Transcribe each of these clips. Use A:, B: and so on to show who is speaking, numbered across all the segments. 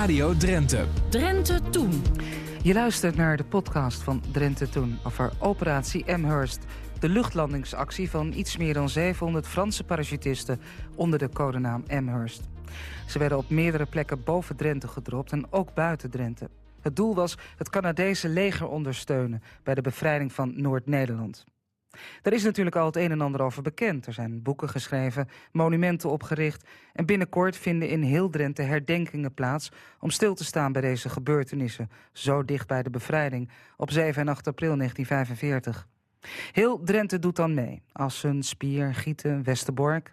A: Radio Drenthe.
B: Drenthe Toen.
C: Je luistert naar de podcast van Drenthe Toen over operatie Amherst. De luchtlandingsactie van iets meer dan 700 Franse parachutisten onder de codenaam Amherst. Ze werden op meerdere plekken boven Drenthe gedropt en ook buiten Drenthe. Het doel was het Canadese leger ondersteunen bij de bevrijding van Noord-Nederland. Er is natuurlijk al het een en ander over bekend. Er zijn boeken geschreven, monumenten opgericht... en binnenkort vinden in heel Drenthe herdenkingen plaats... om stil te staan bij deze gebeurtenissen... zo dicht bij de bevrijding op 7 en 8 april 1945. Heel Drenthe doet dan mee. Assen, Spier, Gieten, Westerbork.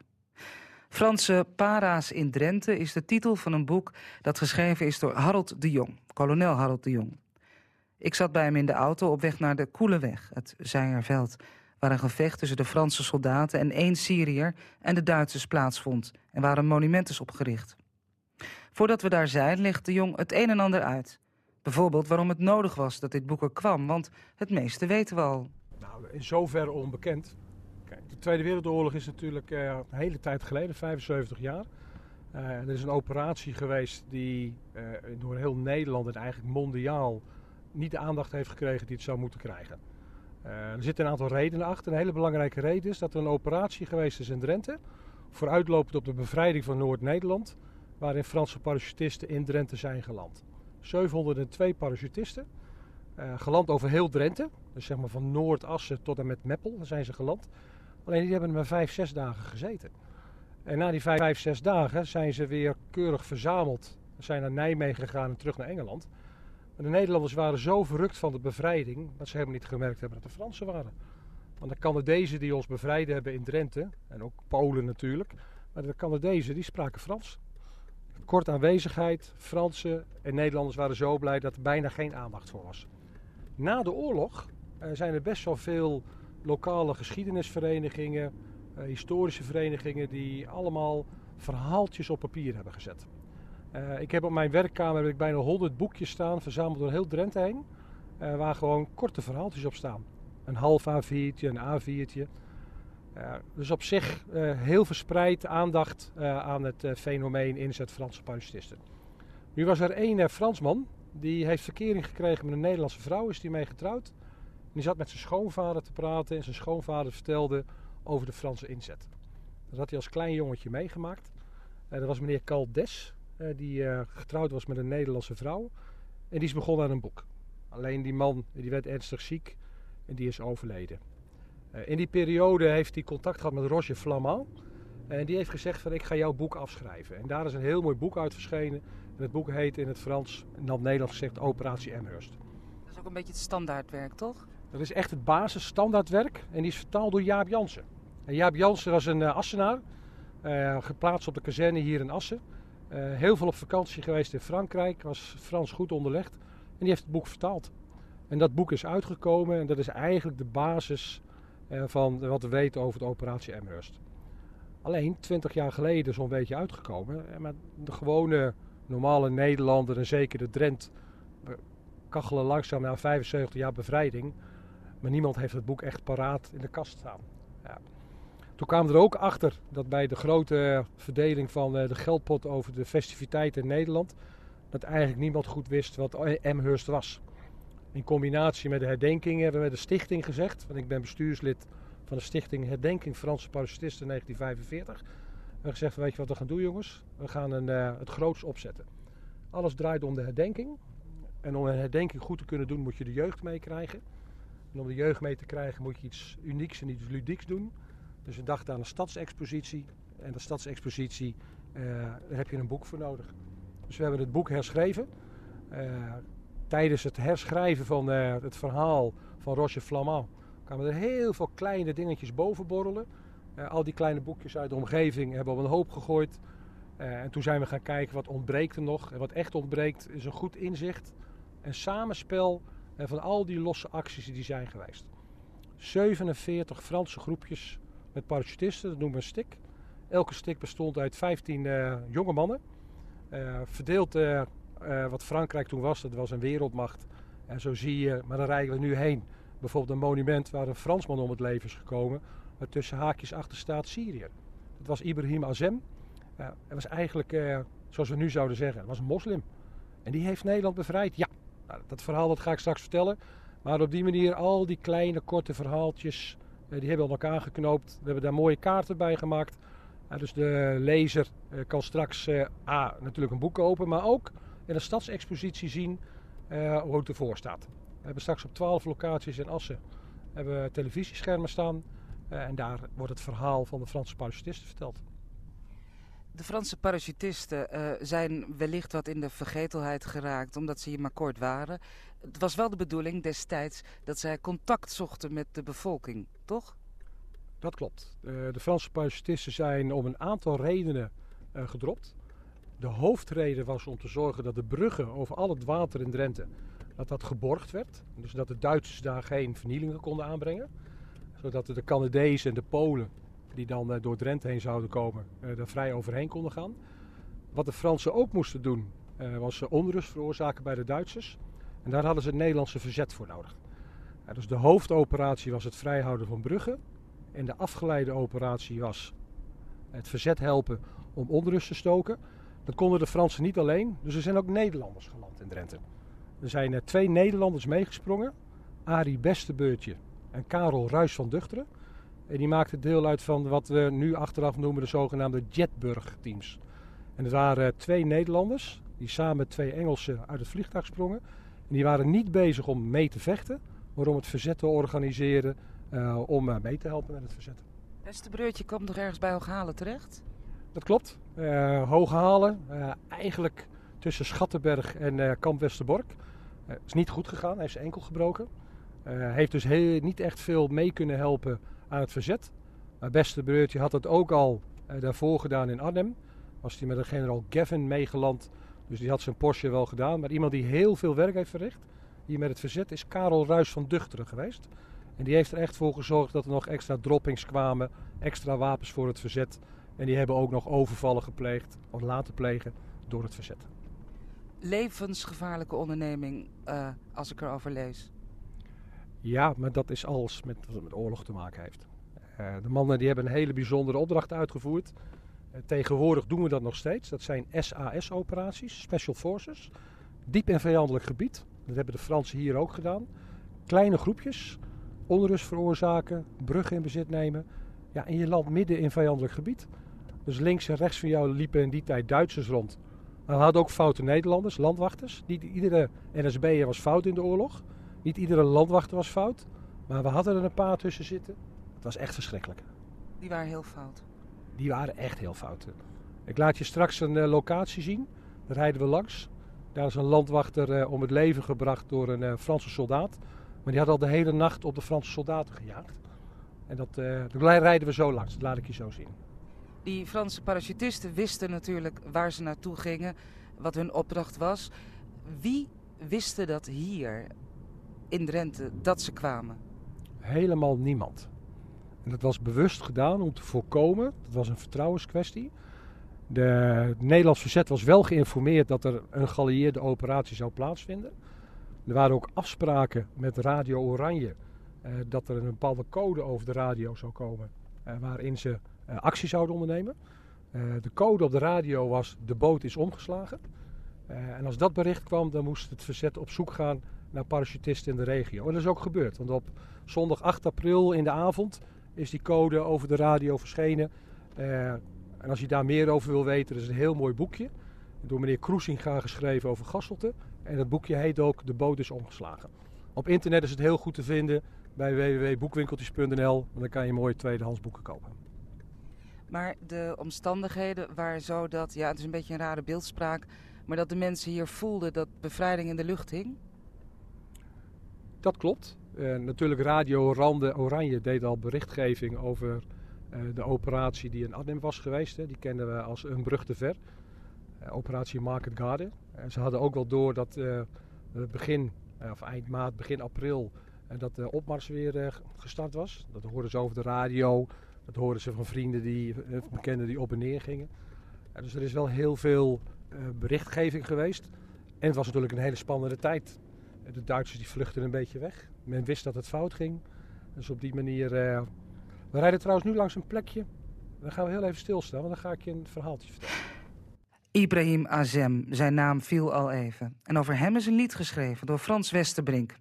C: Franse Para's in Drenthe is de titel van een boek... dat geschreven is door Harold de Jong, kolonel Harold de Jong. Ik zat bij hem in de auto op weg naar de Koeleweg, het Zijerveld waar een gevecht tussen de Franse soldaten en één Syriër en de Duitsers plaatsvond en waar een monument is opgericht. Voordat we daar zijn, legt de jong het een en ander uit. Bijvoorbeeld waarom het nodig was dat dit boek er kwam, want het meeste weten we al.
D: Nou, in zoverre onbekend. Kijk, de Tweede Wereldoorlog is natuurlijk uh, een hele tijd geleden, 75 jaar. Uh, er is een operatie geweest die uh, door heel Nederland en eigenlijk mondiaal niet de aandacht heeft gekregen die het zou moeten krijgen. Uh, er zitten een aantal redenen achter. Een hele belangrijke reden is dat er een operatie geweest is in Drenthe. Vooruitlopend op de bevrijding van Noord-Nederland. Waarin Franse parachutisten in Drenthe zijn geland. 702 parachutisten. Uh, geland over heel Drenthe. Dus zeg maar van Noordassen tot en met Meppel zijn ze geland. Alleen die hebben er maar 5, 6 dagen gezeten. En na die 5, 6 dagen zijn ze weer keurig verzameld. Zijn naar Nijmegen gegaan en terug naar Engeland. De Nederlanders waren zo verrukt van de bevrijding dat ze helemaal niet gemerkt hebben dat de Fransen waren. Want de Canadezen die ons bevrijd hebben in Drenthe, en ook Polen natuurlijk, maar de Canadezen die spraken Frans. Kort aanwezigheid, Fransen en Nederlanders waren zo blij dat er bijna geen aandacht voor was. Na de oorlog uh, zijn er best wel veel lokale geschiedenisverenigingen, uh, historische verenigingen die allemaal verhaaltjes op papier hebben gezet. Uh, ik heb op mijn werkkamer heb ik bijna 100 boekjes staan, verzameld door heel Drenthe heen. Uh, waar gewoon korte verhaaltjes op staan. Een half A4'tje, een A4'tje. Uh, dus op zich heel verspreid aandacht aan het fenomeen inzet Franse parachutisten. Nu was er één Fransman, die heeft verkering gekregen met een Nederlandse vrouw, is die mee getrouwd. En die zat met zijn schoonvader te praten en zijn schoonvader vertelde over de Franse inzet. Dat had hij als klein jongetje meegemaakt. dat was meneer Caldes, die uh, getrouwd was met een Nederlandse vrouw. En die is begonnen aan een boek. Alleen die man die werd ernstig ziek en die is overleden. Uh, in die periode heeft hij contact gehad met Roger Flamand. En die heeft gezegd van ik ga jouw boek afschrijven. En daar is een heel mooi boek uit verschenen. En het boek heet in het Frans, en dan Nederlands gezegd, Operatie Amherst.
C: Dat is ook een beetje het standaardwerk, toch?
D: Dat is echt het basis standaardwerk. En die is vertaald door Jaap Jansen. En Jaap Jansen was een Assenaar. geplaatst op de kazerne hier in Assen. Uh, heel veel op vakantie geweest in Frankrijk, was Frans goed onderlegd. En die heeft het boek vertaald. En dat boek is uitgekomen en dat is eigenlijk de basis uh, van wat we weten over de operatie Amherst. Alleen 20 jaar geleden zo'n beetje uitgekomen. Eh, maar de gewone normale Nederlander en zeker de Drent kachelen langzaam na 75 jaar bevrijding. Maar niemand heeft het boek echt paraat in de kast staan. Ja. Toen kwamen we er ook achter dat bij de grote verdeling van eh, de geldpot over de festiviteiten in Nederland, dat eigenlijk niemand goed wist wat Amherst was. In combinatie met de herdenking hebben we de stichting gezegd, want ik ben bestuurslid van de stichting Herdenking Franse Parachutisten 1945. We hebben gezegd, weet je wat we gaan doen jongens? We gaan een, uh, het groots opzetten. Alles draait om de herdenking. En om een herdenking goed te kunnen doen moet je de jeugd meekrijgen. En om de jeugd mee te krijgen moet je iets unieks en iets ludieks doen. Dus we dachten aan een stadsexpositie. En de stadsexpositie, uh, daar heb je een boek voor nodig. Dus we hebben het boek herschreven. Uh, tijdens het herschrijven van uh, het verhaal van Roger Flamand kwamen er heel veel kleine dingetjes boven borrelen. al die kleine boekjes uit de omgeving hebben we op een hoop gegooid. en toen zijn we gaan kijken wat ontbreekt er nog. En wat echt ontbreekt is een goed inzicht en samenspel van al die losse acties die zijn geweest. 47 Franse groepjes met parachutisten, dat noemen we een stik. Elke stik bestond uit 15 uh, eh, jonge mannen. Uh, verdeeld uh, wat Frankrijk toen was, dat was een wereldmacht. En zo zie je, maar daar rijden we nu heen. Bijvoorbeeld een monument waar een Fransman om het leven is gekomen, waar tussen haakjes achter staat Syrië. Dat was Ibrahim Azem. hij was eigenlijk, zoals we nu zouden zeggen, was een moslim. En die heeft Nederland bevrijd? Ja. Nou, dat verhaal dat ga ik straks vertellen. Maar op die manier al die kleine korte verhaaltjes, eh, die hebben we aan elkaar geknoopt. We hebben daar mooie kaarten bij gemaakt. dus de lezer eh, kan straks A, natuurlijk een boek kopen, maar ook in een stadsexpositie zien hoe het ervoor staat. We hebben straks op 12 locaties in Assen hebben televisieschermen staan. en daar wordt het verhaal van de Franse parachutisten verteld.
C: De Franse parachutisten uh, zijn wellicht wat in de vergetelheid geraakt omdat ze hier maar kort waren. Het was wel de bedoeling destijds dat zij contact zochten met de bevolking, toch?
D: Dat klopt. Uh, de Franse parachutisten zijn om een aantal redenen uh, gedropt. De hoofdreden was om te zorgen dat de bruggen over al het water in Drenthe dat dat geborgd werd. Dus dat de Duitsers daar geen vernielingen konden aanbrengen. Zodat de Canadezen en de Polen die dan uh, door Drenthe heen zouden komen, er vrij overheen konden gaan. Wat de Fransen ook moesten doen, uh, was onrust veroorzaken bij de Duitsers. En daar hadden ze het Nederlandse verzet voor nodig. dus de hoofdoperatie was het vrijhouden van bruggen. En de afgeleide operatie was het verzet helpen om onrust te stoken. Dat konden de Fransen niet alleen, dus er zijn ook Nederlanders geland in Drenthe. Er zijn twee Nederlanders meegesprongen, Arie Bestebeurtje en Karel Ruis van Duchteren. En die maakte deel uit van wat we nu achteraf noemen de zogenaamde Jetburg-teams. En het waren twee Nederlanders die samen met twee Engelsen uit het vliegtuig sprongen. En die waren niet bezig om mee te vechten, maar om het verzet te organiseren, uh, om uh, mee te helpen met het verzet.
C: Beste Breurtje komt nog ergens bij Hooghalen terecht?
D: Dat klopt. Uh, Hooghalen, eigenlijk tussen Schattenberg en Kamp Westerbork. is niet goed gegaan, hij heeft zijn enkel gebroken. heeft dus heel, niet echt veel mee kunnen helpen aan het verzet. Mijn beste breurtje had het ook al uh, daarvoor gedaan in Arnhem. Was hij met een generaal Gavin meegeland. Dus die had zijn Porsche wel gedaan. Maar iemand die heel veel werk heeft verricht, hier met het verzet, is Karel Ruis van Duchteren geweest. En die heeft er echt voor gezorgd dat er nog extra droppings kwamen, extra wapens voor het verzet. En die hebben ook nog overvallen gepleegd, of laten plegen, door het verzet.
C: Levensgevaarlijke onderneming, uh, als ik erover lees.
D: Ja, maar dat is alles met, wat met oorlog te maken heeft. Uh, de mannen die hebben een hele bijzondere opdracht uitgevoerd. Uh, tegenwoordig doen we dat nog steeds. Dat zijn SAS-operaties, Special Forces. Diep in vijandelijk gebied. Dat hebben de Fransen hier ook gedaan. Kleine groepjes, onrust veroorzaken, bruggen in bezit nemen. Ja, en je land midden in vijandelijk gebied. Dus links en rechts van jou liepen in die tijd Duitsers rond. Maar we hadden ook foute Nederlanders, landwachters. Die, iedere NSB'er was fout in de oorlog. Niet iedere landwachter was fout, maar we hadden er een paar tussen zitten. Het was echt verschrikkelijk.
C: Die waren heel fout?
D: Die waren echt heel fout. Ik laat je straks een uh, locatie zien. Daar rijden we langs. Daar is een landwachter uh, om het leven gebracht door een uh, Franse soldaat. Maar die had al de hele nacht op de Franse soldaten gejaagd. En dat, daar rijden we zo langs. Dat laat ik je zo zien.
C: Die Franse parachutisten wisten natuurlijk waar ze naartoe gingen. Wat hun opdracht was. Wie wisten dat hier in Drenthe dat ze kwamen?
D: Helemaal niemand. En dat was bewust gedaan om te voorkomen, dat was een vertrouwenskwestie. De, het Nederlands verzet was wel geïnformeerd dat er een geallieerde operatie zou plaatsvinden. Er waren ook afspraken met Radio Oranje eh, dat er een bepaalde code over de radio zou komen eh, waarin ze eh, actie zouden ondernemen. Eh, de code op de radio was de boot is omgeslagen. Eh, en als dat bericht kwam, dan moest het verzet op zoek gaan naar parachutisten in de regio. En dat is ook gebeurd, want op zondag 8 april in de avond is die code over de radio verschenen. Uh, en als je daar meer over wil weten, is een heel mooi boekje. Door meneer Kroesinga geschreven over Gasselte. En dat boekje heet ook De boot is omgeslagen. Op internet is het heel goed te vinden bij www.boekwinkeltjes.nl. Dan kan je mooie tweedehands boeken kopen.
C: Maar de omstandigheden waren zo dat, ja, het is een beetje een rare beeldspraak, maar dat de mensen hier voelden dat bevrijding in de lucht hing?
D: Dat klopt. Uh, natuurlijk Radio Rande Oranje deed al berichtgeving over uh, de operatie die in Arnhem was geweest. Die kenden we als een brug te ver. Uh, operatie Market Garden. En ze hadden ook wel door dat begin, of eind maart, begin april, dat de opmars weer gestart was. Dat hoorden ze over de radio. Dat hoorden ze van vrienden, die, bekenden die op en neer gingen. dus er is wel heel veel berichtgeving geweest. En het was natuurlijk een hele spannende tijd de Duitsers die vluchten een beetje weg. Men wist dat het fout ging. Dus op die manier. Uh, we rijden trouwens nu langs een plekje. Dan gaan we heel even stilstaan, want dan ga ik je een verhaaltje vertellen.
C: Ibrahim Azem, zijn naam viel al even. En over hem is een lied geschreven door Frans Westerbrink.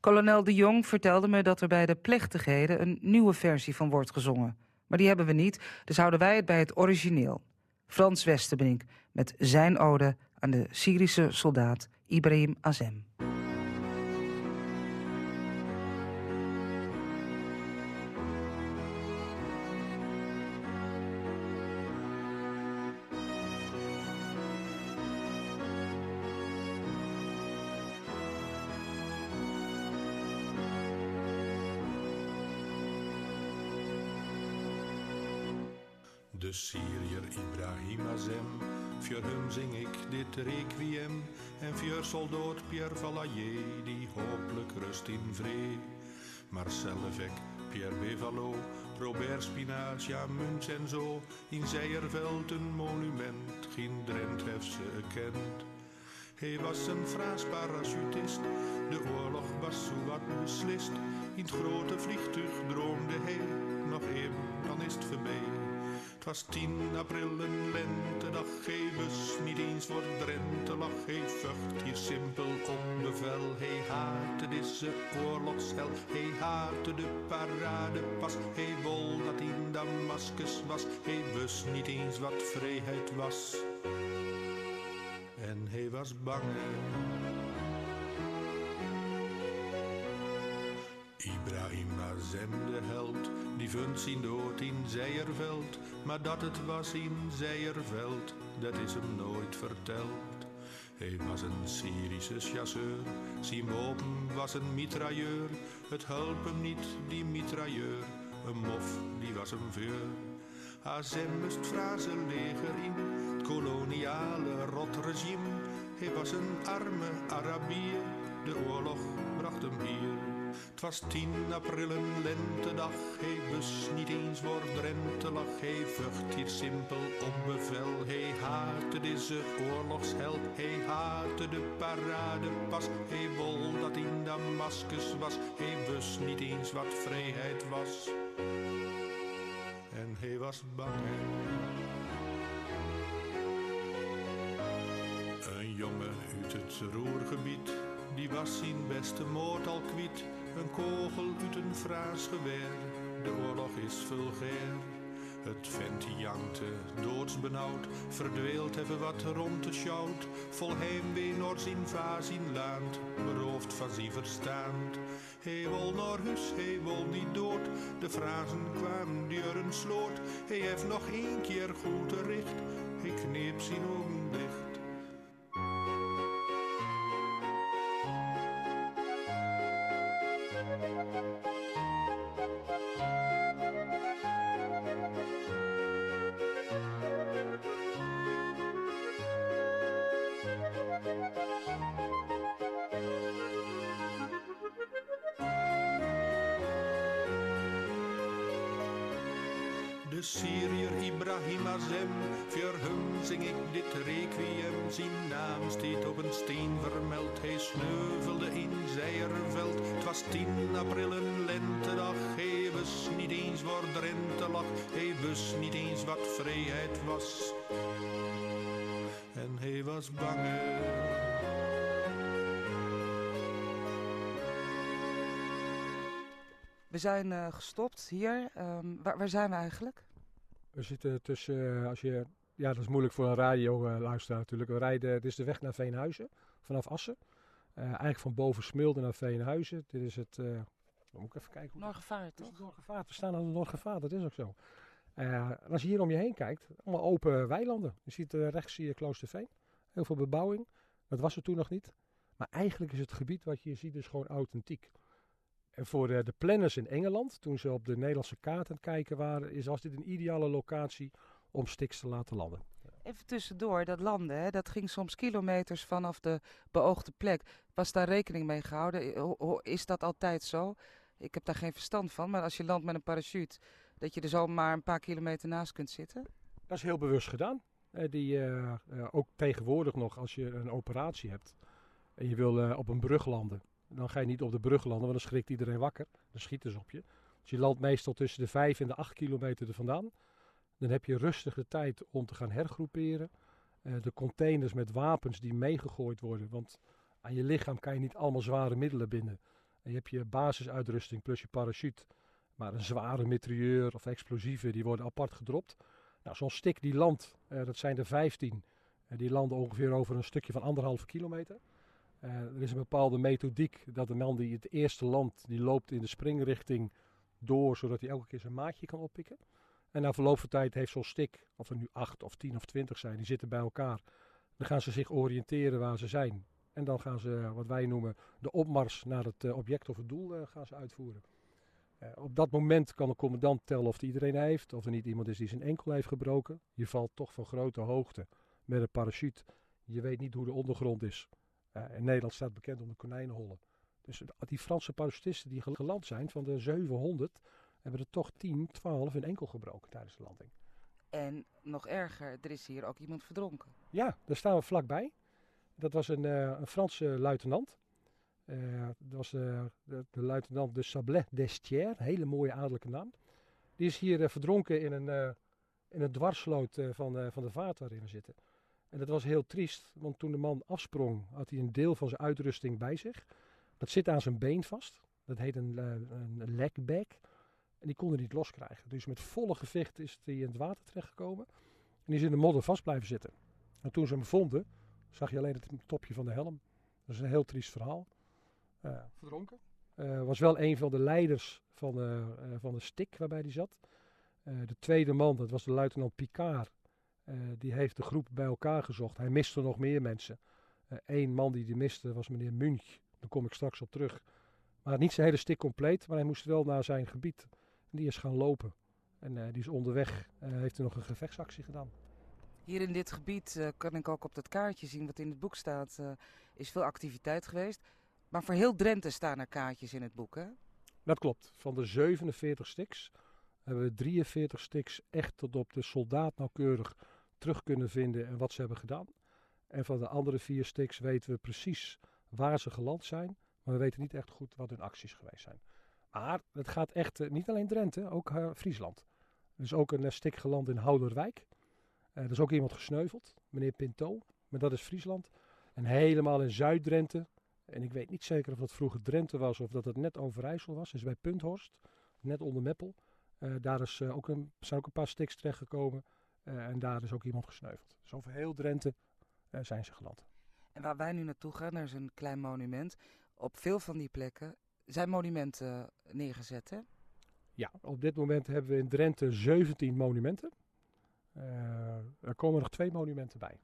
C: Kolonel de Jong vertelde me dat er bij de plechtigheden een nieuwe versie van wordt gezongen. Maar die hebben we niet, dus houden wij het bij het origineel. Frans Westerbrink met zijn ode aan de Syrische soldaat Ibrahim Azem.
A: De Syriër Ibrahim Azem, voor hem zing ik dit requiem. En voor soldaat Pierre Valayer, die hopelijk rust in vrede. Marcel Levec, Pierre Bevalo, Robert Spinacia, ja Muns en zo. In Zeierveld een monument, geen Drent heeft ze gekend. Hij was een Frans parachutist, de oorlog was zo wat beslist. In het grote vliegtuig droomde hij, nog even, dan is het voorbij. Was 10 april, een lentedag, hij bus niet eens voor Drenthe lag. Hij vucht hier simpel om bevel, hij haatte deze oorlogshel. Hij haatte de paradepas, hij wol dat in Damascus was. Hij wist niet eens wat vrijheid was. En hij was bang. Ibrahim Azem de held, die vond zijn dood in Zeierveld. Maar dat het was in Zeierveld, dat is hem nooit verteld. Hij was een Syrische chasseur, zijn was een mitrailleur. Het hulp hem niet, die mitrailleur, een mof, die was hem vuur. Azem moest leger in, het koloniale rotregime. Hij was een arme Arabier, de oorlog bracht hem hier. Het was 10 april, een lentedag. Hij wist niet eens waar Drenthe lag. Hij vucht hier simpel op bevel. Hij haatte deze oorlogsheld. Hij haatte de paradepas. Hij wol dat in Damascus was. Hij wist niet eens wat vrijheid was. En hij was bang. Een jongen uit het Roergebied, die was zijn beste moord al kwiet. Een kogel uit een Frans geweer, de oorlog is vulgair. Het vent jankte, doodsbenauwd, verdweelt even wat rond de schout. Vol heimwee naar zijn vaas in land, beroofd van zijn verstand. Hij wil naar huis, hij wil niet dood, de Fransen kwamen deur een sloot. Hij heeft nog één keer goed gericht, hij kneep zijn ogen steen vermeld, hij sneuvelde in Zeierveld. Het was 10 april, een lentedag, hij wist niet eens waar Drenthe lag. Hij wist niet eens wat vrijheid was. En hij was bang.
C: We zijn uh, gestopt hier. Um, waar, waar, zijn we eigenlijk?
D: We zitten tussen, uh, als je, ja dat is moeilijk voor een radio uh, luisteraar natuurlijk. We rijden, dit is de weg naar Veenhuizen, vanaf Assen. eigenlijk van boven Smilde naar Veenhuizen. Dit is het, moet ik even kijken.
C: Norgevaart toch?
D: Norgevaart, we staan aan de Norgevaart, dat is ook zo. als je hier om je heen kijkt, allemaal open weilanden. Je ziet rechts zie je Kloosterveen, heel veel bebouwing. Dat was er toen nog niet. Maar eigenlijk is het gebied wat je hier ziet dus gewoon authentiek. En voor de, de, planners in Engeland, toen ze op de Nederlandse kaart aan het kijken waren, is als dit een ideale locatie om Stix te laten landen.
C: Even tussendoor, dat landen, hè, dat ging soms kilometers vanaf de beoogde plek. Was daar rekening mee gehouden? Is dat altijd zo? Ik heb daar geen verstand van, maar als je landt met een parachute, dat je er zomaar een paar kilometer naast kunt zitten?
D: Dat is heel bewust gedaan. Die, uh, uh, ook tegenwoordig nog, als je een operatie hebt en je wil uh, op een brug landen, dan ga je niet op de brug landen, want dan schrikt iedereen wakker. Dan schieten ze op je. Dus je landt meestal tussen de 5 en de 8 kilometer er vandaan. Dan heb je rustig de tijd om te gaan hergroeperen. de containers met wapens die meegegooid worden. Want aan je lichaam kan je niet allemaal zware middelen binden. En je hebt je basisuitrusting plus je parachute. Maar een zware mitrailleur of explosieven, die worden apart gedropt. Nou, zo'n stik die landt, dat zijn er 15. die landen ongeveer over een stukje van anderhalve kilometer. Uh, er is een bepaalde methodiek dat de man die het eerste land, die loopt in de springrichting door, zodat hij elke keer zijn maatje kan oppikken. En na verloop van tijd heeft zo'n stick, of er nu 8 of 10 of 20 zijn, die zitten bij elkaar. Dan gaan ze zich oriënteren waar ze zijn. En dan gaan ze, wat wij noemen, de opmars naar het uh, object of het doel uh, gaan ze uitvoeren. Op dat moment kan de commandant tellen of iedereen heeft, of er niet iemand is die zijn enkel heeft gebroken. Je valt toch van grote hoogte met een parachute. Je weet niet hoe de ondergrond is. in Nederland staat bekend om de konijnenhollen. Dus die Franse parachutisten die geland zijn, van de 700, hebben er toch 10, 12 in enkel gebroken tijdens de landing.
C: En nog erger, er is hier ook iemand verdronken.
D: Ja, daar staan we vlakbij. Dat was een, uh, een Franse luitenant. Uh, dat was uh, de, de, luitenant de Sablet d'Estière, een hele mooie adellijke naam. Die is hier verdronken in een, in een dwarsloot van, van de vaart waarin we zitten. En dat was heel triest, want toen de man afsprong, had hij een deel van zijn uitrusting bij zich. Dat zit aan zijn been vast. Dat heet een, een legback. En die kon hij niet loskrijgen. Dus met volle gevecht is hij in het water terechtgekomen. En die is in de modder vast blijven zitten. En toen ze hem vonden, zag je alleen het topje van de helm. Dat is een heel triest verhaal. Uh, Verdronken? Uh, was wel een van de leiders van, uh, van de stik waarbij hij zat. de tweede man, dat was de luitenant Picard. die heeft de groep bij elkaar gezocht. Hij miste nog meer mensen. Eén man die die miste was meneer Munch. Daar kom ik straks op terug. Maar niet zijn hele stik compleet, maar hij moest wel naar zijn gebied. Die is gaan lopen. En uh, die is onderweg, uh, heeft hij nog een gevechtsactie gedaan.
C: Hier in dit gebied uh, kan ik ook op dat kaartje zien wat in het boek staat. is veel activiteit geweest. Maar voor heel Drenthe staan er kaartjes in het boek, hè?
D: Dat klopt. Van de 47 stiks hebben we 43 stiks echt tot op de soldaat nauwkeurig terug kunnen vinden en wat ze hebben gedaan. En van de andere vier stiks weten we precies waar ze geland zijn. Maar we weten niet echt goed wat hun acties geweest zijn. Maar het gaat echt, uh, niet alleen Drenthe, ook uh, Friesland. Er is ook een uh, stik geland in Houderwijk. er is ook iemand gesneuveld, meneer Pinto. Maar dat is Friesland. En helemaal in Zuid-Drenthe. En ik weet niet zeker of dat vroeger Drenthe was of dat het net Overijssel was. is bij Punthorst, net onder Meppel. daar is, ook een, zijn ook een paar stiks terechtgekomen. en daar is ook iemand gesneuveld. Dus over heel Drenthe zijn ze geland.
C: En waar wij nu naartoe gaan, er is een klein monument. Op veel van die plekken zijn monumenten neergezet, hè?
D: Ja, op dit moment hebben we in Drenthe 17 monumenten. Uh, er komen nog twee monumenten bij.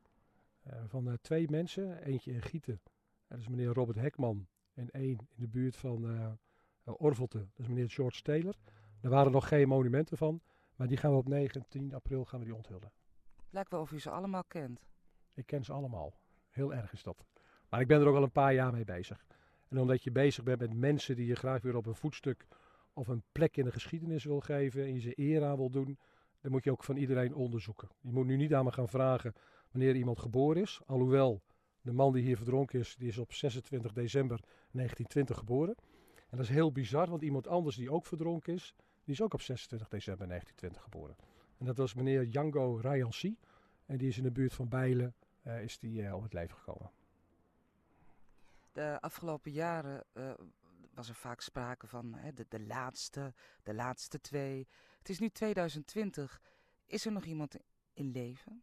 D: Uh, van uh, twee mensen, eentje in Gieten, dat is meneer Robert Hekman. En één in de buurt van Orvelte, dat is meneer George Taylor. Er waren nog geen monumenten van, maar die gaan we op 19 april gaan we die onthullen.
C: Lijkt wel of u ze allemaal kent.
D: Ik ken ze allemaal. Heel erg is dat. Maar ik ben er ook al een paar jaar mee bezig. En omdat je bezig bent met mensen die je graag weer op een voetstuk of een plek in de geschiedenis wil geven en je ze eer aan wil doen, dan moet je ook van iedereen onderzoeken. Je moet nu niet aan me gaan vragen wanneer iemand geboren is. Alhoewel, de man die hier verdronken is, die is op 26 december 1920 geboren. En dat is heel bizar, want iemand anders die ook verdronken is, die is ook op 26 december 1920 geboren. En dat was meneer Django Rayansi. En die is in de buurt van Bijlen uh, is die, uh, om het leven gekomen.
C: De afgelopen jaren uh, was er vaak sprake van hè, de, de laatste, de laatste twee. Het is nu 2020. Is er nog iemand in leven?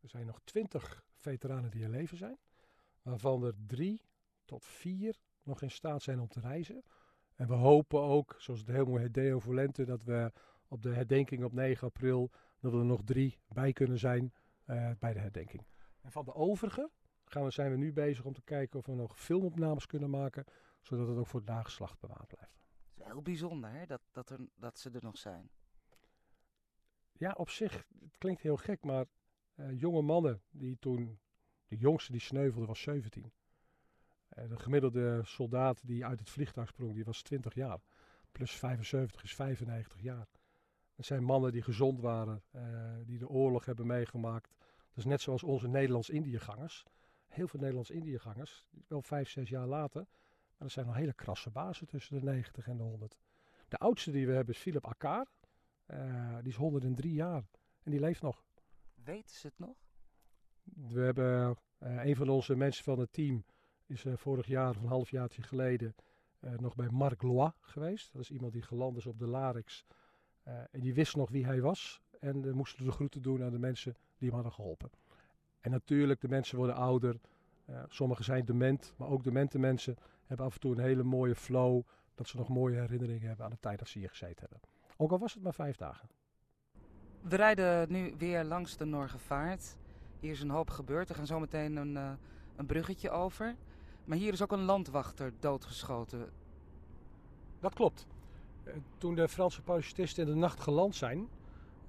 D: Er zijn nog twintig veteranen die in leven zijn. Waarvan er drie tot vier nog in staat zijn om te reizen. En we hopen ook, zoals het heel mooi heet Deo Volente, dat we op de herdenking op 9 april, dat er nog drie bij kunnen zijn uh, bij de herdenking. En van de overige gaan we, zijn we nu bezig om te kijken of we nog filmopnames kunnen maken, zodat het ook voor het nageslacht bewaard blijft.
C: Het is heel bijzonder hè, dat, dat, er, dat ze er nog zijn.
D: Ja, op zich, het klinkt heel gek, maar uh, jonge mannen die toen, de jongste die sneuvelde was 17. Uh, de gemiddelde soldaat die uit het vliegtuig sprong, die was 20 jaar. Plus 75 is 95 jaar. Het zijn mannen die gezond waren, uh, die de oorlog hebben meegemaakt. Dus net zoals onze Nederlands-Indiëgangers heel veel Nederlands-Indiëgangers, wel vijf, zes jaar later. Maar er zijn nog hele krasse bazen tussen de 90 en de 100. De oudste die we hebben is Philip Akar. Uh, die is 103 jaar en die leeft nog.
C: Weten ze het nog?
D: We hebben een van onze mensen van het team is vorig jaar of een halfjaartje geleden nog bij Marc Lois geweest. Dat is iemand die geland is op de Larix. en die wist nog wie hij was. En moesten de groeten doen aan de mensen die hem hadden geholpen. En natuurlijk, de mensen worden ouder. Uh, sommigen zijn dement, maar ook demente mensen hebben af en toe een hele mooie flow. Dat ze nog mooie herinneringen hebben aan de tijd dat ze hier gezeten hebben. Ook al was het maar vijf dagen.
C: We rijden nu weer langs de Norgevaart. Hier is een hoop gebeurd. Er gaan zo meteen een, uh, een bruggetje over. Maar hier is ook een landwachter doodgeschoten.
D: Dat klopt. Uh, toen de Franse parachutisten in de nacht geland zijn,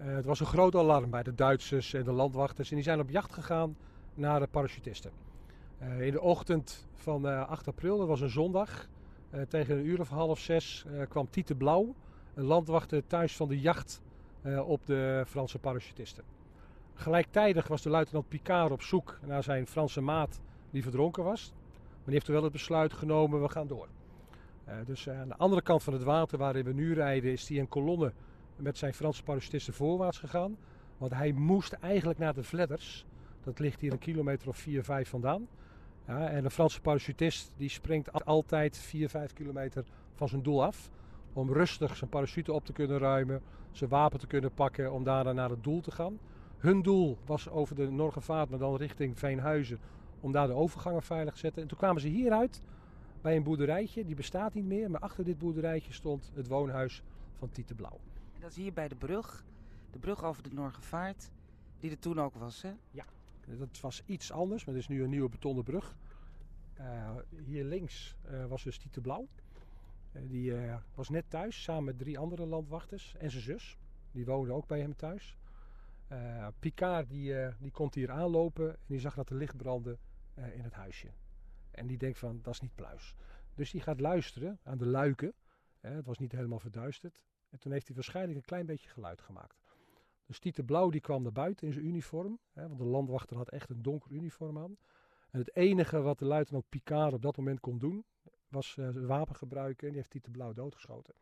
D: uh, het was een groot alarm bij de Duitsers en de landwachters. En die zijn op jacht gegaan naar de parachutisten. Uh, in de ochtend van uh, 8 april, dat was een zondag, tegen een uur of half zes, kwam Tiete Blauw, een landwachter thuis van de jacht op de Franse parachutisten. Gelijktijdig was de luitenant Picard op zoek naar zijn Franse maat die verdronken was. Maar die heeft er wel het besluit genomen, we gaan door. dus aan de andere kant van het water waarin we nu rijden, is die een kolonne met zijn Franse parachutisten voorwaarts gegaan. Want hij moest eigenlijk naar de Vledders. Dat ligt hier een kilometer of 4, 5 vandaan. Ja, en een Franse parachutist die springt altijd 4, 5 kilometer van zijn doel af. Om rustig zijn parachute op te kunnen ruimen, zijn wapen te kunnen pakken, om daarna naar het doel te gaan. Hun doel was over de Norgevaart, maar dan richting Veenhuizen, om daar de overgangen veilig te zetten. En toen kwamen ze hieruit bij een boerderijtje, die bestaat niet meer, maar achter dit boerderijtje stond het woonhuis van Tiete Blauw.
C: Dat is hier bij de brug. De brug over de Norgevaart. Die er toen ook was, hè?
D: Ja, dat was iets anders. Maar het is nu een nieuwe betonnen brug. Uh, hier links uh, was dus Tiete Blauw. Uh, die was net thuis samen met drie andere landwachters en zijn zus. Die woonde ook bij hem thuis. Picard die, die komt hier aanlopen en die zag dat er licht brandde in het huisje. En die denkt van, dat is niet pluis. Dus die gaat luisteren aan de luiken. het was niet helemaal verduisterd. En toen heeft hij waarschijnlijk een klein beetje geluid gemaakt. Dus Tiete Blauw die kwam naar buiten in zijn uniform. Hè, want de landwachter had echt een donker uniform aan. En het enige wat de luitenant Picard op dat moment kon doen, was uh, wapen gebruiken. En die heeft Tiete Blauw doodgeschoten.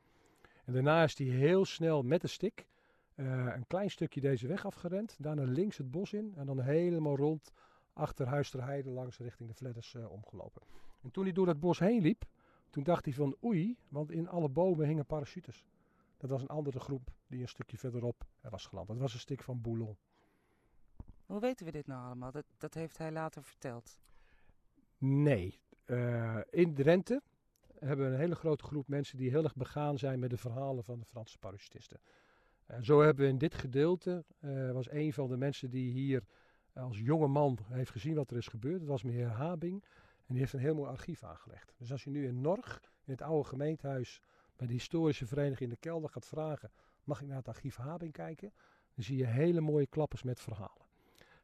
D: En daarna is hij heel snel met de stick uh, een klein stukje deze weg afgerend. Daarna links het bos in. En dan helemaal rond achter Huisterheide langs richting de Vledders uh, omgelopen. En toen hij door dat bos heen liep, toen dacht hij van oei, want in alle bomen hingen parachutes. Dat was een andere groep die een stukje verderop was geland. Dat was een stuk van Boulon.
C: Hoe weten we dit nou allemaal? Dat, dat heeft hij later verteld.
D: Nee. Uh, in Drenthe hebben we een hele grote groep mensen die heel erg begaan zijn met de verhalen van de Franse parachutisten. Uh, zo hebben we in dit gedeelte, uh, was een van de mensen die hier als jonge man heeft gezien wat er is gebeurd. Dat was meneer Habing. En die heeft een heel mooi archief aangelegd. Dus als je nu in Norg, in het oude gemeentehuis bij de historische vereniging in de kelder gaat vragen: mag ik naar het archief Habing kijken? Dan zie je hele mooie klappers met verhalen.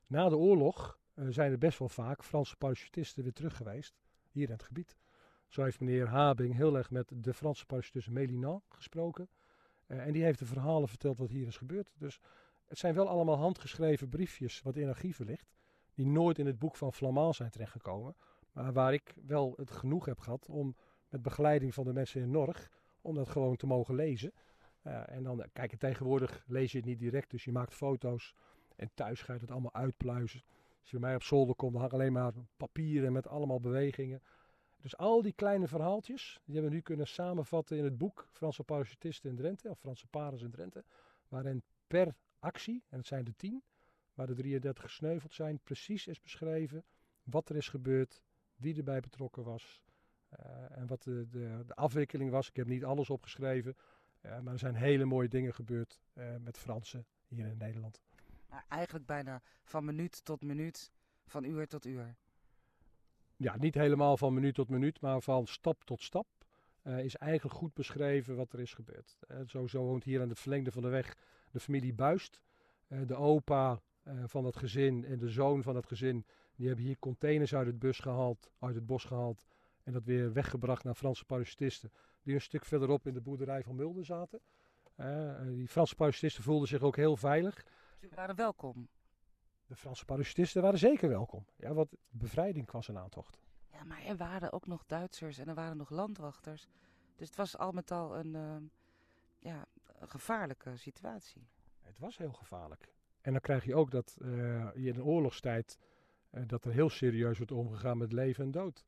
D: Na de oorlog uh, zijn er best wel vaak Franse parachutisten weer terug geweest, hier in het gebied. Zo heeft meneer Habing heel erg met de Franse parachutist Mélinan gesproken. Uh, en die heeft de verhalen verteld wat hier is gebeurd. Dus het zijn wel allemaal handgeschreven briefjes wat in archieven ligt. Die nooit in het boek van Flamand zijn terechtgekomen. Maar waar ik wel het genoeg heb gehad om met begeleiding van de mensen in Norg om dat gewoon te mogen lezen. Uh, en dan, kijk, tegenwoordig lees je het niet direct, dus je maakt foto's. En thuis ga je het allemaal uitpluizen. Als je bij mij op zolder komt, dan hang alleen maar papieren met allemaal bewegingen. Dus al die kleine verhaaltjes, die hebben we nu kunnen samenvatten in het boek Franse parachutisten in Drenthe, of Franse parens in Drenthe. Waarin per actie, en het zijn er tien, waar de 33 gesneuveld zijn, precies is beschreven wat er is gebeurd, wie erbij betrokken was, en wat de, de, de, afwikkeling was. Ik heb niet alles opgeschreven. Uh, maar er zijn hele mooie dingen gebeurd uh, met Fransen hier in Nederland.
C: Maar eigenlijk bijna van minuut tot minuut, van uur tot uur.
D: Ja, niet helemaal van minuut tot minuut, maar van stap tot stap. is eigenlijk goed beschreven wat er is gebeurd. zo, zo woont hier aan het verlengde van de weg de familie Buist. de opa van dat gezin en de zoon van dat gezin, die hebben hier containers uit het, bus gehaald, uit het bos gehaald en dat weer weggebracht naar Franse parachutisten. Die een stuk verderop in de boerderij van Mulder zaten. Uh, die Franse parachutisten voelden zich ook heel veilig.
C: Ze waren welkom.
D: De Franse parachutisten waren zeker welkom. Ja, want bevrijding was een aantocht.
C: Ja, maar er waren ook nog Duitsers en er waren nog landwachters. Dus het was al met al een, uh, ja, een gevaarlijke situatie.
D: Het was heel gevaarlijk. En dan krijg je ook dat uh, je in de oorlogstijd dat er heel serieus wordt omgegaan met leven en dood.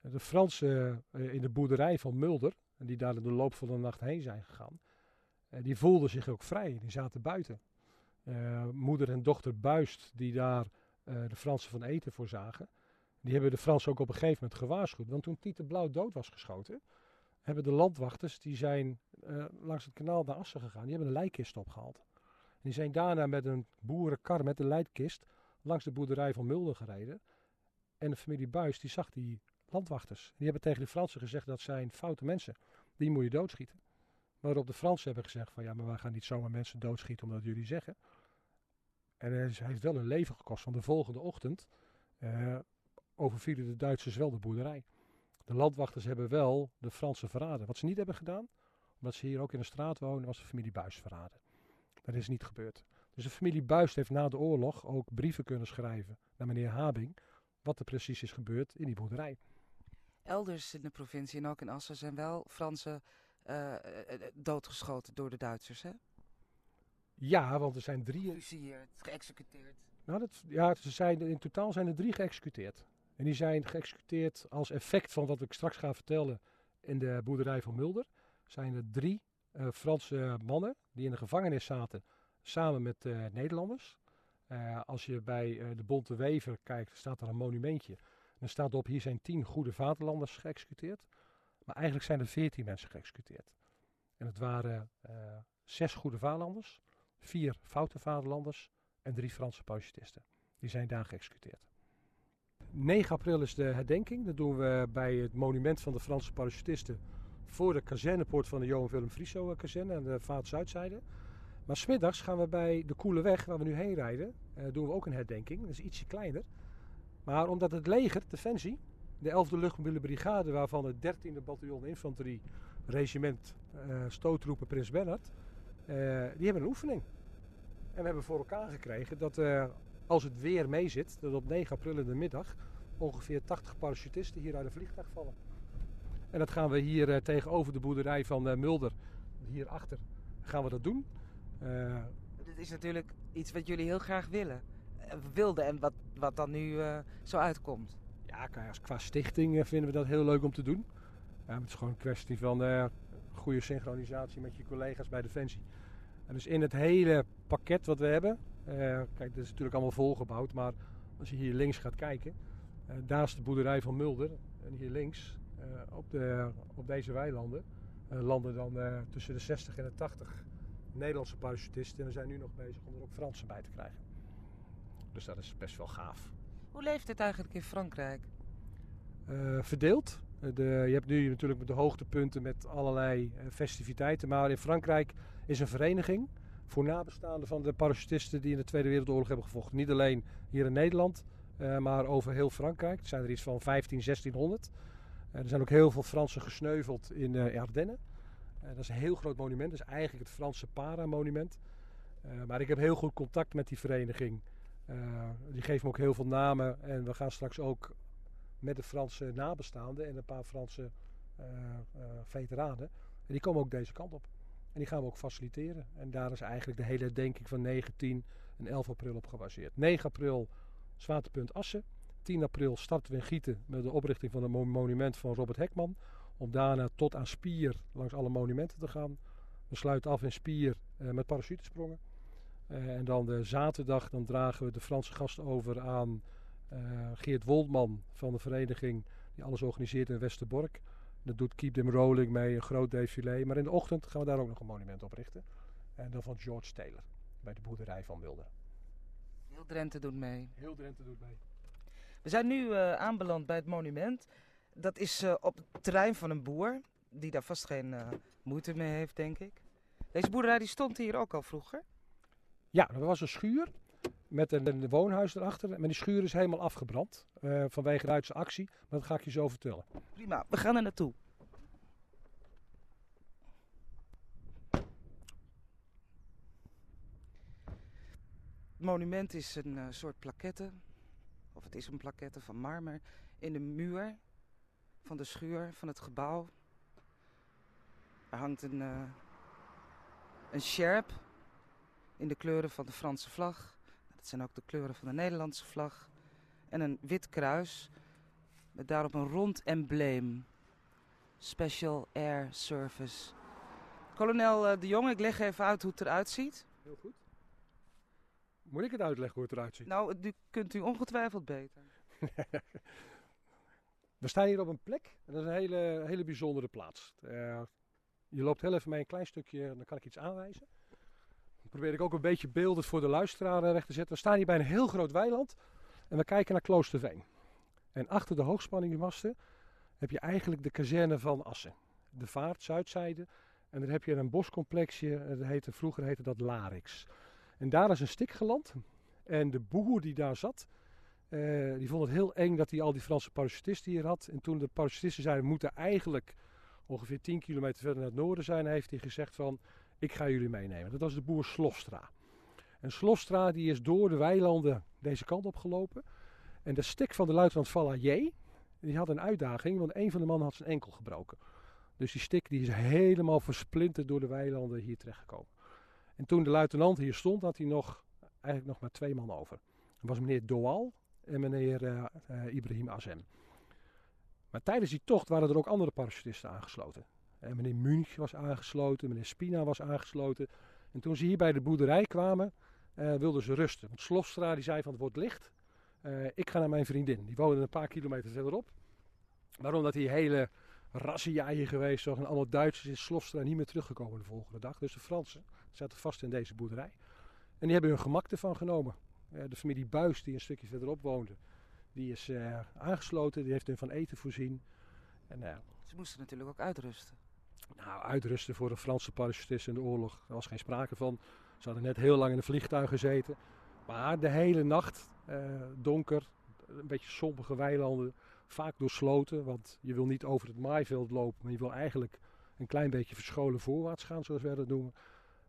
D: De Fransen in de boerderij van Mulder, die daar in de loop van de nacht heen zijn gegaan, die voelden zich ook vrij. Die zaten buiten. moeder en dochter Buist, die daar de Fransen van eten voorzagen, die hebben de Fransen ook op een gegeven moment gewaarschuwd. Want toen Tieter Blauw dood was geschoten, hebben de landwachters, die zijn langs het kanaal naar Assen gegaan. Die hebben een lijkkist opgehaald. En die zijn daarna met een boerenkar met een lijkkist langs de boerderij van Mulder gereden. En de familie Buis, die zag die landwachters. Die hebben tegen de Fransen gezegd dat zijn foute mensen. Die moet je doodschieten. Waarop de Fransen hebben gezegd van ja, maar wij gaan niet zomaar mensen doodschieten omdat jullie zeggen. En hij heeft wel een leven gekost. Van de volgende ochtend uh, overvielen de Duitsers wel de boerderij. De landwachters hebben wel de Fransen verraden. Wat ze niet hebben gedaan, omdat ze hier ook in de straat wonen, was de familie Buis verraden. Dat is niet gebeurd. Dus de familie Buis heeft na de oorlog ook brieven kunnen schrijven naar meneer Habing. Wat er precies is gebeurd in die boerderij.
C: Elders in de provincie en ook in Assen zijn wel Fransen uh, doodgeschoten door de Duitsers, hè?
D: Ja, want er zijn drie...
C: Gefusilleerd, geëxecuteerd.
D: Nou, dat, ja, ze zijn, in totaal zijn er drie geëxecuteerd. En die zijn geëxecuteerd als effect van wat ik straks ga vertellen in de boerderij van Mulder. Zijn er drie uh, Franse mannen die in de gevangenis zaten samen met uh, Nederlanders. Uh, als je bij de Bonte Wever kijkt, staat er een monumentje. Dan staat op, hier zijn tien goede vaderlanders geëxecuteerd. Maar eigenlijk zijn er veertien mensen geëxecuteerd. En het waren zes goede vaderlanders, vier foute vaderlanders en drie Franse parachutisten. Die zijn daar geëxecuteerd. 9 april is de herdenking. Dat doen we bij het monument van de Franse parachutisten voor de kazernepoort van de Johan Willem Frieso kazerne aan de Vaart-Zuidzijde. Maar smiddags gaan we bij de Koele Weg, waar we nu heen rijden, eh, doen we ook een herdenking. Dat is ietsje kleiner. Maar omdat het leger, Defensie, de 11e Luchtmobiele Brigade, waarvan het 13e Bataljon Infanterie Regiment uh, Stootroepen Prins Bernhard, uh, die hebben een oefening. En we hebben voor elkaar gekregen dat als het weer meezit, dat op 9 april in de middag ongeveer 80 parachutisten hier uit een vliegtuig vallen. En dat gaan we hier tegenover de boerderij van Mulder, hierachter, gaan we dat doen.
C: Dit is natuurlijk iets wat jullie heel graag willen, wilden en wat, wat dan nu zo uitkomt.
D: Ja, qua stichting vinden we dat heel leuk om te doen. Het is gewoon een kwestie van goede synchronisatie met je collega's bij Defensie. En dus in het hele pakket wat we hebben, uh, kijk, dit is natuurlijk allemaal volgebouwd, maar als je hier links gaat kijken, uh, daar is de boerderij van Mulder. En hier links, op, de, op deze weilanden, landen dan tussen de 60 en de 80 Nederlandse parachutisten. En we zijn nu nog bezig om er ook Fransen bij te krijgen. Dus dat is best wel gaaf.
C: Hoe leeft het eigenlijk in Frankrijk?
D: verdeeld. De, je hebt nu natuurlijk de hoogtepunten met allerlei festiviteiten. Maar in Frankrijk is een vereniging voor nabestaanden van de parachutisten die in de Tweede Wereldoorlog hebben gevochten. Niet alleen hier in Nederland, uh, maar over heel Frankrijk. Er zijn er iets van 15, 1600. Uh, er zijn ook heel veel Fransen gesneuveld in uh, Ardennen. dat is een heel groot monument. Dat is eigenlijk het Franse Para-monument. maar ik heb heel goed contact met die vereniging. Die geven me ook heel veel namen. En we gaan straks ook met de Franse nabestaanden en een paar Franse veteranen. En die komen ook deze kant op. En die gaan we ook faciliteren. En daar is eigenlijk de hele denking van 9, 10 en 11 april op gebaseerd. 9 april Zwaartepunt Assen. 10 april starten we in Gieten met de oprichting van een monument van Robert Hekman. Om daarna tot aan Spier langs alle monumenten te gaan. We sluiten af in Spier eh, met parachutesprongen. Uh, en dan de zaterdag dan dragen we de Franse gast over aan uh, Geert Woldman van de vereniging die alles organiseert in Westerbork. Dat doet Keep Them Rolling mee, een groot défilé. Maar in de ochtend gaan we daar ook nog een monument oprichten. En dan van George Taylor, bij de boerderij van Wilde.
C: Heel Drenthe doet mee.
D: Heel Drenthe doet mee.
C: We zijn nu uh, aanbeland bij het monument. Dat is uh, op het terrein van een boer, die daar vast geen uh, moeite mee heeft, denk ik. Deze boerderij die stond hier ook al vroeger?
D: Ja, er was een schuur met een, woonhuis erachter. Maar die schuur is helemaal afgebrand uh, vanwege Duitse actie. Maar dat ga ik je zo vertellen.
C: Prima, we gaan er naartoe. Het monument is een uh, soort plaquette, of het is een plaquette van marmer, in de muur van de schuur van het gebouw. Er hangt een, uh, een sjerp in de kleuren van de Franse vlag. Dat zijn ook de kleuren van de Nederlandse vlag. en een wit kruis met daarop een rond embleem. Special Air Service. Kolonel eh, De Jong, ik leg even uit hoe het eruit ziet.
D: Heel goed. Moet ik het uitleggen hoe het eruit ziet?
C: Nou, u kunt u ongetwijfeld beter.
D: We staan hier op een plek en dat is een hele, hele bijzondere plaats. Uh, je loopt heel even mee een klein stukje, dan kan ik iets aanwijzen. Probeer ik ook een beetje beelden voor de luisteraar recht te zetten. We staan hier bij een heel groot weiland en we kijken naar Kloosterveen. En achter de hoogspanningmasten heb je eigenlijk de kazerne van Assen. De vaart, zuidzijde. En dan heb je een boscomplexje, dat heette, vroeger heette dat Larix. En daar is een stik geland. En de boer die daar zat, uh, die vond het heel eng dat hij al die Franse parachutisten hier had. En toen de parachutisten zeiden, we moeten eigenlijk ongeveer 10 kilometer verder naar het noorden zijn, heeft hij gezegd van, ik ga jullie meenemen. Dat was de boer Slofstra. En Slofstra die is door de weilanden deze kant op gelopen. En de stik van de luitenant Vallier, die had een uitdaging, want een van de mannen had zijn enkel gebroken. Dus die stik die is helemaal versplinterd door de weilanden hier terechtgekomen. En toen de luitenant hier stond, had hij nog, eigenlijk nog maar twee man over. Dat was meneer Doal en meneer uh, uh, Ibrahim Azem. Maar tijdens die tocht waren er ook andere parachutisten aangesloten. En meneer Munch was aangesloten, meneer Spina was aangesloten. En toen ze hier bij de boerderij kwamen, uh, wilden ze rusten. Want Slofstra die zei van het wordt licht. Uh, ik ga naar mijn vriendin. Die woonde een paar kilometer verderop. Waarom dat die hele razzia hier geweest was en allemaal Duitsers is Slofstra niet meer teruggekomen de volgende dag. Dus de Fransen zaten vast in deze boerderij. En die hebben hun gemak ervan genomen. De familie Buis, die een stukje verderop woonde, die is aangesloten. Die heeft hun van eten voorzien.
C: En, Ze moesten natuurlijk ook uitrusten.
D: Nou, uitrusten voor de Franse parachutisten in de oorlog. Daar was geen sprake van. Ze hadden net heel lang in een vliegtuig gezeten. Maar de hele nacht, donker, een beetje sombere weilanden, vaak doorsloten. Want je wil niet over het maaiveld lopen, maar je wil eigenlijk een klein beetje verscholen voorwaarts gaan, zoals wij dat noemen.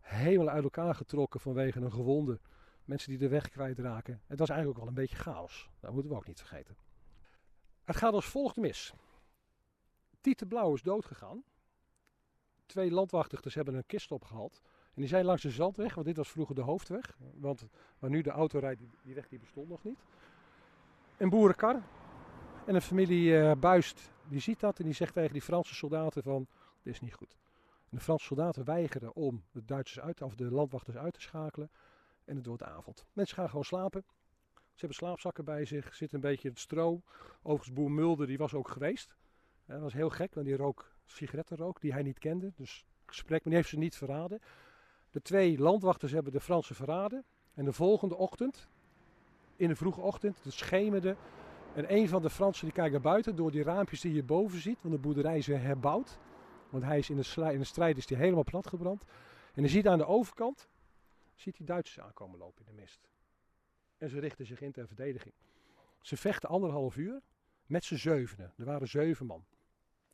D: Helemaal uit elkaar getrokken vanwege een gewonde. Mensen die de weg kwijtraken. Het was eigenlijk ook wel een beetje chaos. Dat moeten we ook niet vergeten. Het gaat als volgt mis. Tiete Blauw is doodgegaan. Twee landwachters hebben een kist opgehaald. En die zijn langs de zandweg, want dit was vroeger de hoofdweg. Want waar nu de auto rijdt, die weg die bestond nog niet. Een boerenkar. En een familie uh, Buist, die ziet dat en die zegt tegen die Franse soldaten van, dit is niet goed. De Franse soldaten weigeren om de Duitsers uit, of de landwachters uit te schakelen. En het wordt avond. Mensen gaan gewoon slapen. Ze hebben slaapzakken bij zich, zitten een beetje het stro. Overigens, boer Mulder, die was ook geweest. Dat was heel gek, want die rook sigarettenrook die hij niet kende. Dus gesprek, die heeft ze niet verraden. De twee landwachters hebben de Fransen verraden. En de volgende ochtend, in de vroege ochtend, het schemerde. En een van de Fransen die kijkt naar buiten door die raampjes die je boven ziet. Want de boerderij is herbouwd. Want hij is in de, in de strijd is die helemaal platgebrand. En je ziet aan de overkant, ziet hij Duitsers aankomen lopen in de mist. En ze richten zich in ter verdediging. Ze vechten anderhalf uur met z'n zevenen. Er waren zeven man.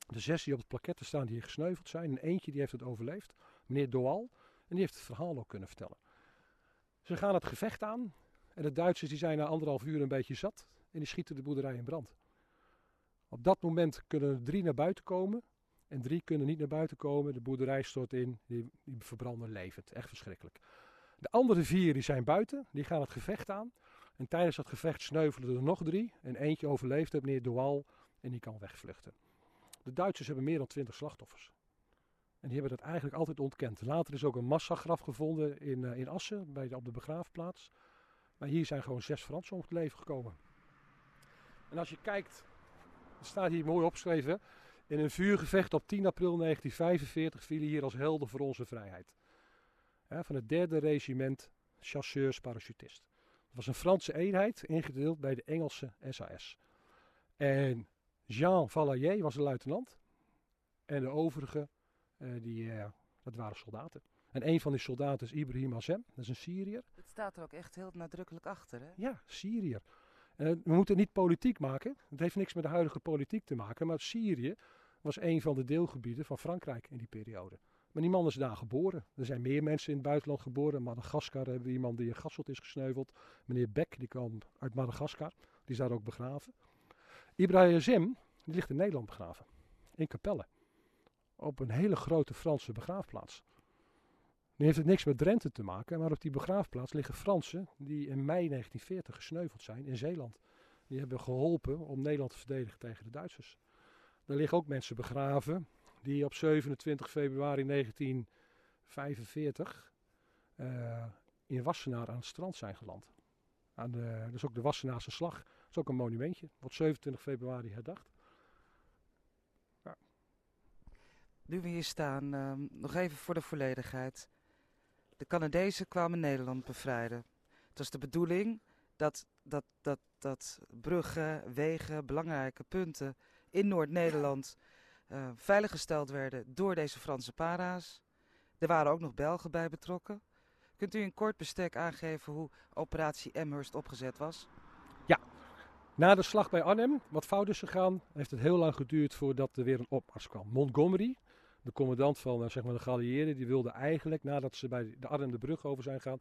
D: De zes die op het plaketten staan die gesneuveld zijn. En eentje die heeft het overleefd. Meneer Doal. En die heeft het verhaal ook kunnen vertellen. Ze gaan het gevecht aan. En de Duitsers die zijn na anderhalf uur een beetje zat. En die schieten de boerderij in brand. Op dat moment kunnen er drie naar buiten komen. En drie kunnen niet naar buiten komen. De boerderij stort in. Die, die verbranden levend. Echt verschrikkelijk. De andere vier die zijn buiten. Die gaan het gevecht aan. En tijdens dat gevecht sneuvelen er nog drie. En eentje overleeft meneer Doal. En die kan wegvluchten. De Duitsers hebben meer dan twintig slachtoffers. En die hebben dat eigenlijk altijd ontkend. Later is ook een massagraf gevonden in, uh, in Assen, bij op de begraafplaats. Maar hier zijn gewoon zes Fransen om het leven gekomen. En als je kijkt, het staat hier mooi opgeschreven. In een vuurgevecht op 10 april 1945 vielen hier als helden voor onze vrijheid. Van het derde regiment chasseurs parachutist. Dat was een Franse eenheid, ingedeeld bij de Engelse SAS. En Jean Vallier was de luitenant. En de overige, uh, die, uh, dat waren soldaten. En een van die soldaten is Ibrahim Azem, dat is een Syriër.
C: Het staat er ook echt heel nadrukkelijk achter, hè?
D: Ja, Syriër. Uh, we moeten het niet politiek maken. Het heeft niks met de huidige politiek te maken. Maar Syrië was een van de deelgebieden van Frankrijk in die periode. Maar die man is daar geboren. Er zijn meer mensen in het buitenland geboren. In Madagaskar hebben we iemand die in Gasselt is gesneuveld. Meneer Beck, die kwam uit Madagaskar. Die is daar ook begraven. Ibrahim die ligt in Nederland begraven. In Capelle. Op een hele grote Franse begraafplaats. Nu heeft het niks met Drenthe te maken, maar op die begraafplaats liggen Fransen die in mei 1940 gesneuveld zijn in Zeeland. die hebben geholpen om Nederland te verdedigen tegen de Duitsers. Er liggen ook mensen begraven die op 27 februari 1945 uh, in Wassenaar aan het strand zijn geland. Aan de, is ook de Wassenaarse slag. Is ook een monumentje. Wordt 27 februari herdacht.
C: Nu we hier staan, uh, nog even voor de volledigheid. De Canadezen kwamen Nederland bevrijden. Het was de bedoeling dat, dat, dat, dat bruggen, wegen, belangrijke punten in Noord-Nederland uh, veiliggesteld werden door deze Franse para's. Er waren ook nog Belgen bij betrokken. Kunt u in kort bestek aangeven hoe operatie Amherst opgezet was?
D: Na de slag bij Arnhem, wat fout is gegaan, heeft het heel lang geduurd voordat er weer een opmars kwam. Montgomery, de commandant van uh, zeg maar de geallieerden, die wilde eigenlijk, nadat ze bij de Arnhem de brug over zijn gegaan,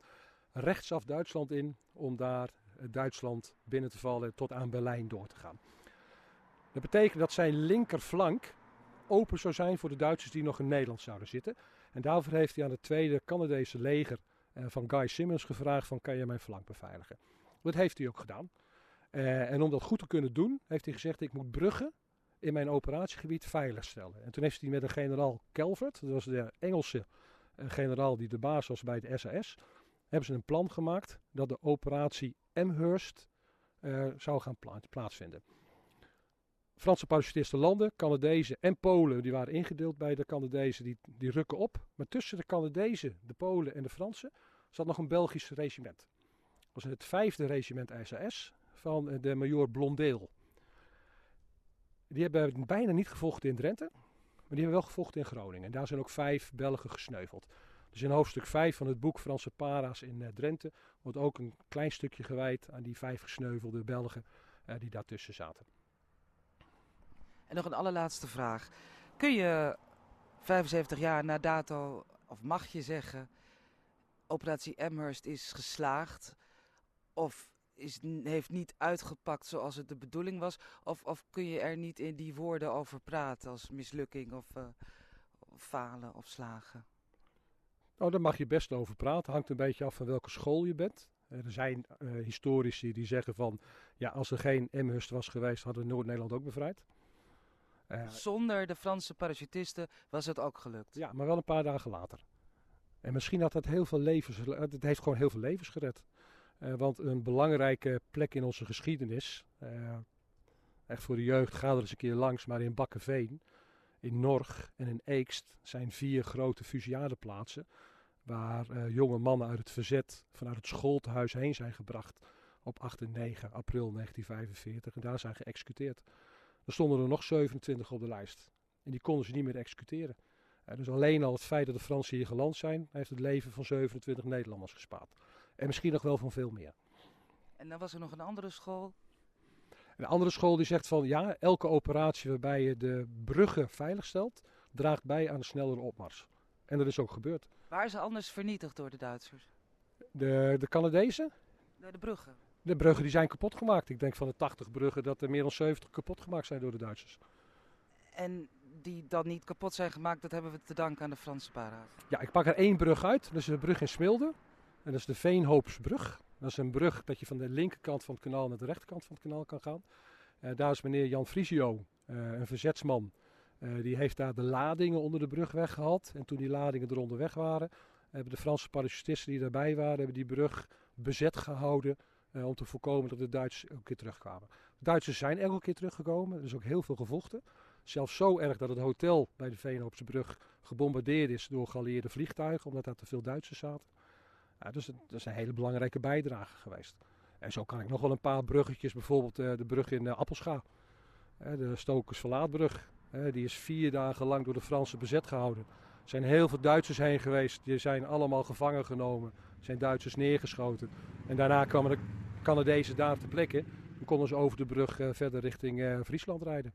D: rechtsaf Duitsland in om daar uh, Duitsland binnen te vallen tot aan Berlijn door te gaan. Dat betekent dat zijn linkerflank open zou zijn voor de Duitsers die nog in Nederland zouden zitten. En daarvoor heeft hij aan het tweede Canadese leger uh, van Guy Simmons gevraagd van kan je mijn flank beveiligen. Dat heeft hij ook gedaan. Uh, en om dat goed te kunnen doen heeft hij gezegd ik moet bruggen in mijn operatiegebied veiligstellen. En toen heeft hij met een generaal Calvert, dat was de Engelse uh, generaal die de baas was bij de SAS, hebben ze een plan gemaakt dat de operatie Amherst zou gaan pla plaatsvinden. Franse parachutisten landen, Canadezen en Polen, die waren ingedeeld bij de Canadezen, die, die rukken op. Maar tussen de Canadezen, de Polen en de Fransen zat nog een Belgisch regiment. Dat was het vijfde regiment SAS van de major Blondeel. Die hebben bijna niet gevochten in Drenthe, maar die hebben wel gevochten in Groningen. En daar zijn ook vijf Belgen gesneuveld. Dus in hoofdstuk 5 van het boek Franse Para's in uh, Drenthe wordt ook een klein stukje gewijd aan die vijf gesneuvelde Belgen uh, die daartussen zaten.
C: En nog een allerlaatste vraag. Kun je 75 jaar na dato, of mag je zeggen, operatie Amherst is geslaagd? Of is, heeft niet uitgepakt zoals het de bedoeling was? Of, of kun je er niet in die woorden over praten als mislukking of, uh, of falen of slagen?
D: Nou, daar mag je best over praten. Hangt een beetje af van welke school je bent. Er zijn uh, historici die zeggen van, ja, als er geen Amherst was geweest, hadden Noord-Nederland ook bevrijd.
C: Uh, Zonder de Franse parachutisten was het ook gelukt.
D: Ja, maar wel een paar dagen later. En misschien had het heel veel levens, het heeft gewoon heel veel levens gered. Uh, want een belangrijke plek in onze geschiedenis, uh, echt voor de jeugd, ga er eens een keer langs, maar in Bakkenveen, in Norg en in Eekst zijn vier grote fusiliadeplaatsen. Waar jonge mannen uit het verzet vanuit het schooltehuis heen zijn gebracht op 8 en 9 april 1945 en daar zijn geëxecuteerd. Er stonden er nog 27 op de lijst. En die konden ze niet meer executeren. Dus alleen al het feit dat de Fransen hier geland zijn, heeft het leven van 27 Nederlanders gespaard. En misschien nog wel van veel meer.
C: En dan was er nog een andere school.
D: Een andere school die zegt van ja, elke operatie waarbij je de bruggen veiligstelt, draagt bij aan een snellere opmars. En dat is ook gebeurd.
C: Waar is ze anders vernietigd door de Duitsers?
D: De, de Canadezen?
C: De bruggen.
D: De bruggen die zijn kapot gemaakt. Ik denk van de 80 bruggen dat er meer dan 70 kapot gemaakt zijn door de Duitsers.
C: En die dan niet kapot zijn gemaakt, dat hebben we te danken aan de Franse paraat.
D: Ja, ik pak er één brug uit. Dat is de brug in Smilde. En dat is de Veenhoopsbrug. Dat is een brug dat je van de linkerkant van het kanaal naar de rechterkant van het kanaal kan gaan. Uh, daar is meneer Jan Frisio, uh, een verzetsman. Uh, die heeft daar de ladingen onder de brug weggehaald. En toen die ladingen eronder weg waren, hebben de Franse parachutisten die daarbij waren, hebben die brug bezet gehouden om te voorkomen dat de Duitsers elke keer terugkwamen. De Duitsers zijn elke keer teruggekomen. Er is ook heel veel gevochten. Zelfs zo erg dat het hotel bij de Veenhoopse brug gebombardeerd is door geallieerde vliegtuigen, omdat daar te veel Duitsers zaten. Dus dat is een hele belangrijke bijdrage geweest. En zo kan ik nog wel een paar bruggetjes, bijvoorbeeld uh, de brug in Appelscha. de Stokers Verlaatbrug. die is vier dagen lang door de Fransen bezet gehouden. Er zijn heel veel Duitsers heen geweest. Die zijn allemaal gevangen genomen. Zijn Duitsers neergeschoten. En daarna kwamen de Canadezen daar te plekken. Dan konden ze over de brug uh, verder richting Friesland rijden.